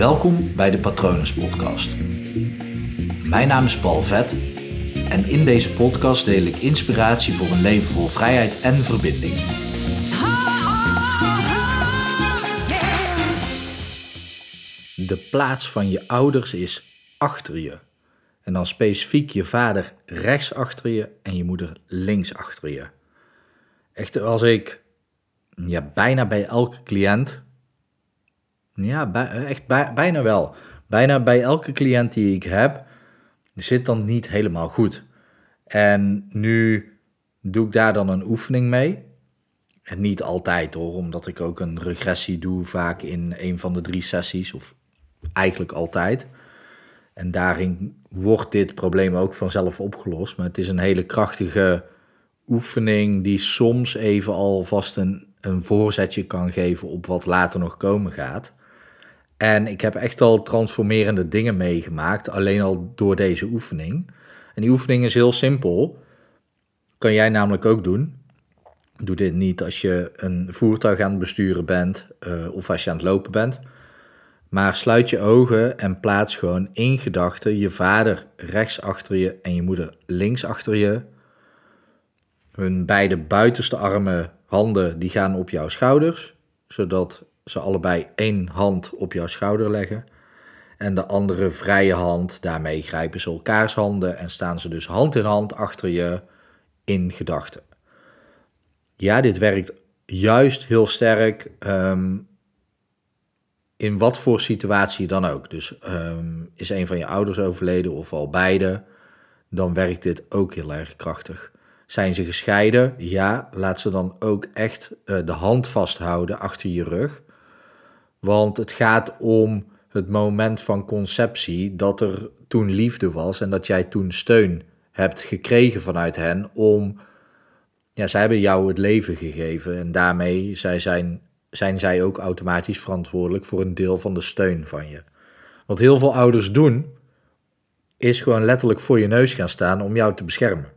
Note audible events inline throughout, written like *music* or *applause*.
Welkom bij de Patronus Podcast. Mijn naam is Paul Vet en in deze podcast deel ik inspiratie voor een leven vol vrijheid en verbinding. De plaats van je ouders is achter je. En dan specifiek je vader rechts achter je en je moeder links achter je. Echt als ik ja, bijna bij elke cliënt ja, echt bijna wel. Bijna bij elke cliënt die ik heb, zit dan niet helemaal goed. En nu doe ik daar dan een oefening mee. En niet altijd hoor, omdat ik ook een regressie doe, vaak in een van de drie sessies, of eigenlijk altijd. En daarin wordt dit probleem ook vanzelf opgelost. Maar het is een hele krachtige oefening die soms even alvast een, een voorzetje kan geven op wat later nog komen gaat. En ik heb echt al transformerende dingen meegemaakt, alleen al door deze oefening. En die oefening is heel simpel. Kan jij namelijk ook doen. Doe dit niet als je een voertuig aan het besturen bent uh, of als je aan het lopen bent. Maar sluit je ogen en plaats gewoon in gedachten je vader rechts achter je en je moeder links achter je. Hun beide buitenste armen, handen, die gaan op jouw schouders, zodat ze allebei één hand op jouw schouder leggen. En de andere vrije hand, daarmee grijpen ze elkaars handen en staan ze dus hand in hand achter je in gedachten. Ja, dit werkt juist heel sterk ehm, in wat voor situatie dan ook. Dus ehm, is een van je ouders overleden of al beide, dan werkt dit ook heel erg krachtig. Zijn ze gescheiden? Ja, laat ze dan ook echt uh, de hand vasthouden achter je rug. Want het gaat om het moment van conceptie dat er toen liefde was en dat jij toen steun hebt gekregen vanuit hen om. Ja, zij hebben jou het leven gegeven en daarmee zij zijn, zijn zij ook automatisch verantwoordelijk voor een deel van de steun van je. Wat heel veel ouders doen, is gewoon letterlijk voor je neus gaan staan om jou te beschermen.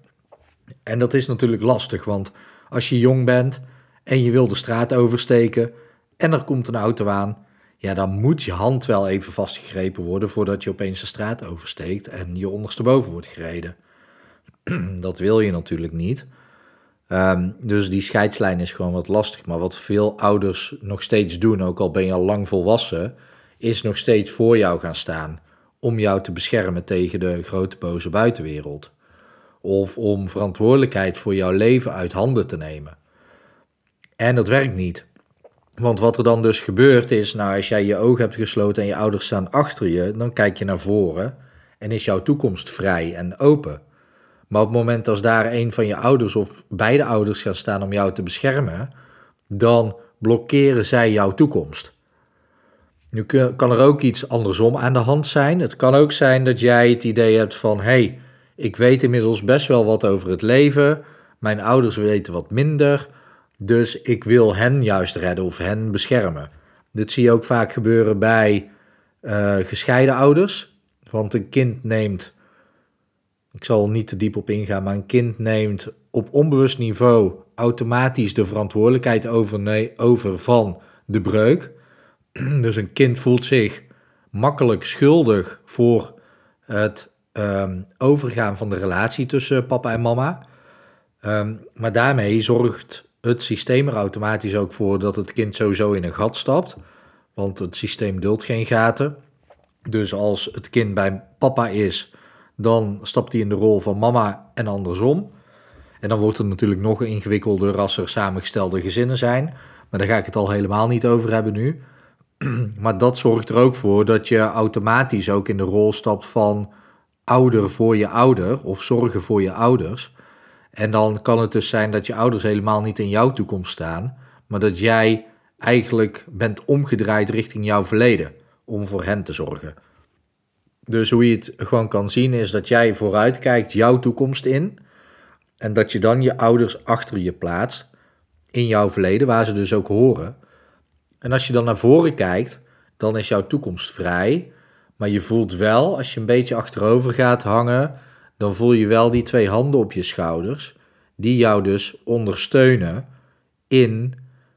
En dat is natuurlijk lastig, want als je jong bent en je wil de straat oversteken, en er komt een auto aan, ja, dan moet je hand wel even vastgegrepen worden voordat je opeens de straat oversteekt en je ondersteboven wordt gereden. *clears throat* dat wil je natuurlijk niet. Ehm, dus die scheidslijn is gewoon wat lastig. Maar wat veel ouders nog steeds doen, ook al ben je al lang volwassen, is nog steeds voor jou gaan staan. Om jou te beschermen tegen de grote boze buitenwereld. Of om verantwoordelijkheid voor jouw leven uit handen te nemen. En dat werkt niet. Want wat er dan dus gebeurt is, nou, als jij je ogen hebt gesloten en je ouders staan achter je, dan kijk je naar voren en is jouw toekomst vrij en open. Maar op het moment als daar een van je ouders of beide ouders gaan staan om jou te beschermen, dan blokkeren zij jouw toekomst. Nu kan er ook iets andersom aan de hand zijn. Het kan ook zijn dat jij het idee hebt van: hé, hey, ik weet inmiddels best wel wat over het leven, mijn ouders weten wat minder. Dus ik wil hen juist redden of hen beschermen. Dit zie je ook vaak gebeuren bij uh, gescheiden ouders. Want een kind neemt, ik zal niet te diep op ingaan, maar een kind neemt op onbewust niveau automatisch de verantwoordelijkheid over, nee, over van de breuk. *clears throat* Dus een kind voelt zich makkelijk schuldig voor het um, overgaan van de relatie tussen papa en mama. Um, maar daarmee zorgt het systeem er automatisch ook voor dat het kind sowieso in een gat stapt. Want het systeem duldt geen gaten. Dus als het kind bij papa is, dan stapt hij in de rol van mama en andersom. En dan wordt het natuurlijk nog ingewikkelder als er samengestelde gezinnen zijn. Maar daar ga ik het al helemaal niet over hebben nu. *clears throat* Maar dat zorgt er ook voor dat je automatisch ook in de rol stapt van ouder voor je ouder of zorgen voor je ouders. En dan kan het dus zijn dat je ouders helemaal niet in jouw toekomst staan, maar dat jij eigenlijk bent omgedraaid richting jouw verleden om voor hen te zorgen. Dus hoe je het gewoon kan zien is dat jij vooruit kijkt jouw toekomst in en dat je dan je ouders achter je plaatst in jouw verleden, waar ze dus ook horen. En als je dan naar voren kijkt, dan is jouw toekomst vrij, maar je voelt wel, als je een beetje achterover gaat hangen, dan voel je wel die twee handen op je schouders, die jou dus ondersteunen in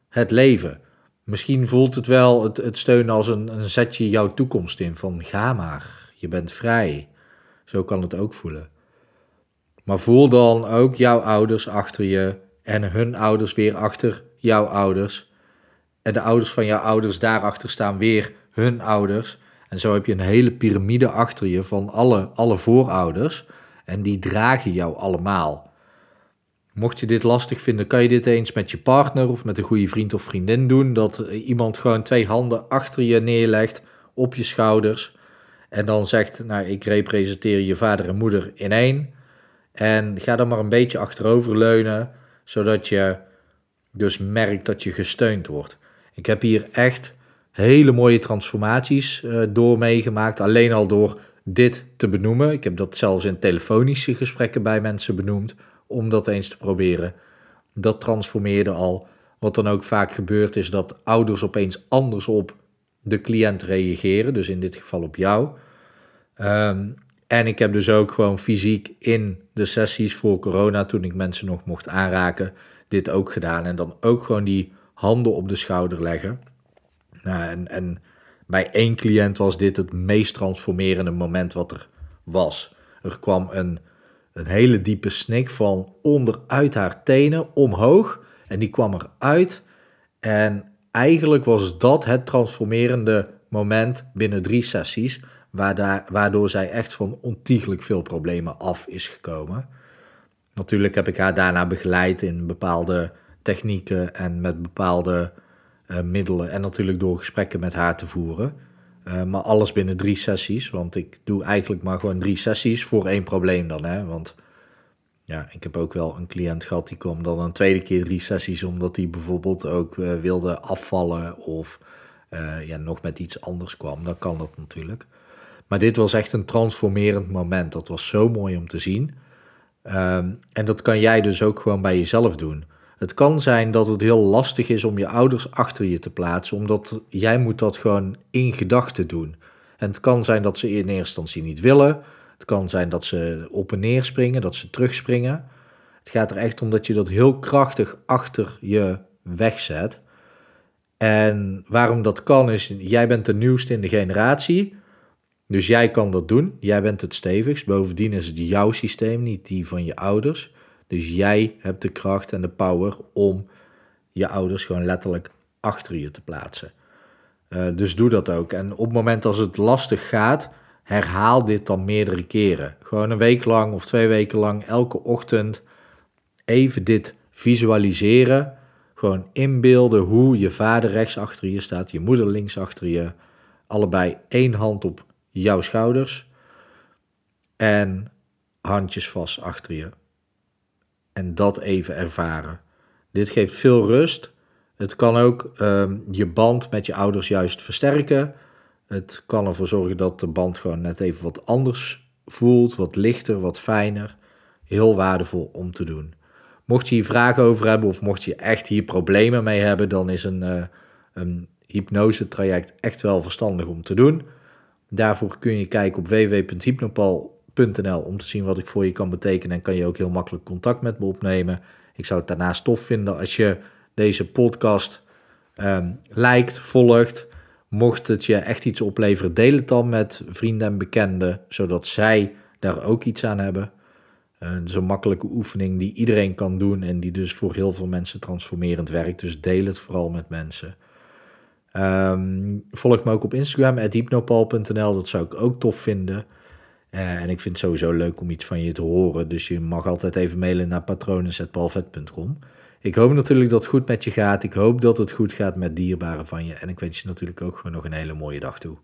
het leven. Misschien voelt het wel het, het steunen als een, een zetje jouw toekomst in. Van ga maar, je bent vrij. Zo kan het ook voelen. Maar voel dan ook jouw ouders achter je en hun ouders weer achter jouw ouders. En de ouders van jouw ouders daarachter staan weer hun ouders. En zo heb je een hele piramide achter je van alle, alle voorouders. En die dragen jou allemaal. Mocht je dit lastig vinden, kan je dit eens met je partner of met een goede vriend of vriendin doen. Dat iemand gewoon twee handen achter je neerlegt op je schouders. En dan zegt, nou ik representeer je vader en moeder in één. En ga dan maar een beetje achterover leunen, zodat je dus merkt dat je gesteund wordt. Ik heb hier echt hele mooie transformaties uh, door meegemaakt, alleen al door dit te benoemen. Ik heb dat zelfs in telefonische gesprekken bij mensen benoemd, om dat eens te proberen. Dat transformeerde al. Wat dan ook vaak gebeurt is dat ouders opeens anders op de cliënt reageren, dus in dit geval op jou. Um, en ik heb dus ook gewoon fysiek in de sessies voor corona, toen ik mensen nog mocht aanraken, dit ook gedaan. En dan ook gewoon die handen op de schouder leggen. Nou, en, en bij één cliënt was dit het meest transformerende moment wat er was. Er kwam een, een hele diepe snik van onderuit haar tenen omhoog. En die kwam eruit. En eigenlijk was dat het transformerende moment binnen drie sessies waardoor zij echt van ontiegelijk veel problemen af is gekomen. Natuurlijk heb ik haar daarna begeleid in bepaalde technieken en met bepaalde middelen. En natuurlijk door gesprekken met haar te voeren. Uh, maar alles binnen drie sessies. Want ik doe eigenlijk maar gewoon drie sessies voor één probleem dan. Hè? Want ja, ik heb ook wel een cliënt gehad die kwam dan een tweede keer drie sessies. Omdat hij bijvoorbeeld ook uh, wilde afvallen of ja, nog met iets anders kwam. Dan kan dat natuurlijk. Maar dit was echt een transformerend moment. Dat was zo mooi om te zien. Ehm, en dat kan jij dus ook gewoon bij jezelf doen. Het kan zijn dat het heel lastig is om je ouders achter je te plaatsen, omdat jij moet dat gewoon in gedachten doen. En het kan zijn dat ze in eerste instantie niet willen. Het kan zijn dat ze op en neer springen, dat ze terugspringen. Het gaat er echt om dat je dat heel krachtig achter je wegzet. En waarom dat kan is, jij bent de nieuwste in de generatie. Dus jij kan dat doen. Jij bent het stevigst. Bovendien is het jouw systeem, niet die van je ouders. Dus jij hebt de kracht en de power om je ouders gewoon letterlijk achter je te plaatsen. Uh, dus doe dat ook. En op het moment als het lastig gaat, herhaal dit dan meerdere keren. Gewoon een week lang of twee weken lang, elke ochtend even dit visualiseren. Gewoon inbeelden hoe je vader rechts achter je staat, je moeder links achter je. Allebei één hand op jouw schouders en handjes vast achter je. En dat even ervaren. Dit geeft veel rust. Het kan ook um, je band met je ouders juist versterken. Het kan ervoor zorgen dat de band gewoon net even wat anders voelt, wat lichter, wat fijner. Heel waardevol om te doen. Mocht je hier vragen over hebben of mocht je echt hier problemen mee hebben, dan is een, uh, een hypnose traject echt wel verstandig om te doen. Daarvoor kun je kijken op om te zien wat ik voor je kan betekenen en kan je ook heel makkelijk contact met me opnemen. Ik zou het daarnaast tof vinden als je deze podcast um, liked, volgt. Mocht het je echt iets opleveren, deel het dan met vrienden en bekenden, zodat zij daar ook iets aan hebben. Uh, is een makkelijke oefening die iedereen kan doen en die dus voor heel veel mensen transformerend werkt. Dus deel het vooral met mensen. Um, volg me ook op Instagram, hypnopal.nl. Dat zou ik ook tof vinden. Uh, en ik vind het sowieso leuk om iets van je te horen. Dus je mag altijd even mailen naar patronen.palvet.com. Ik hoop natuurlijk dat het goed met je gaat. Ik hoop dat het goed gaat met dierbaren van je. En ik wens je natuurlijk ook gewoon nog een hele mooie dag toe.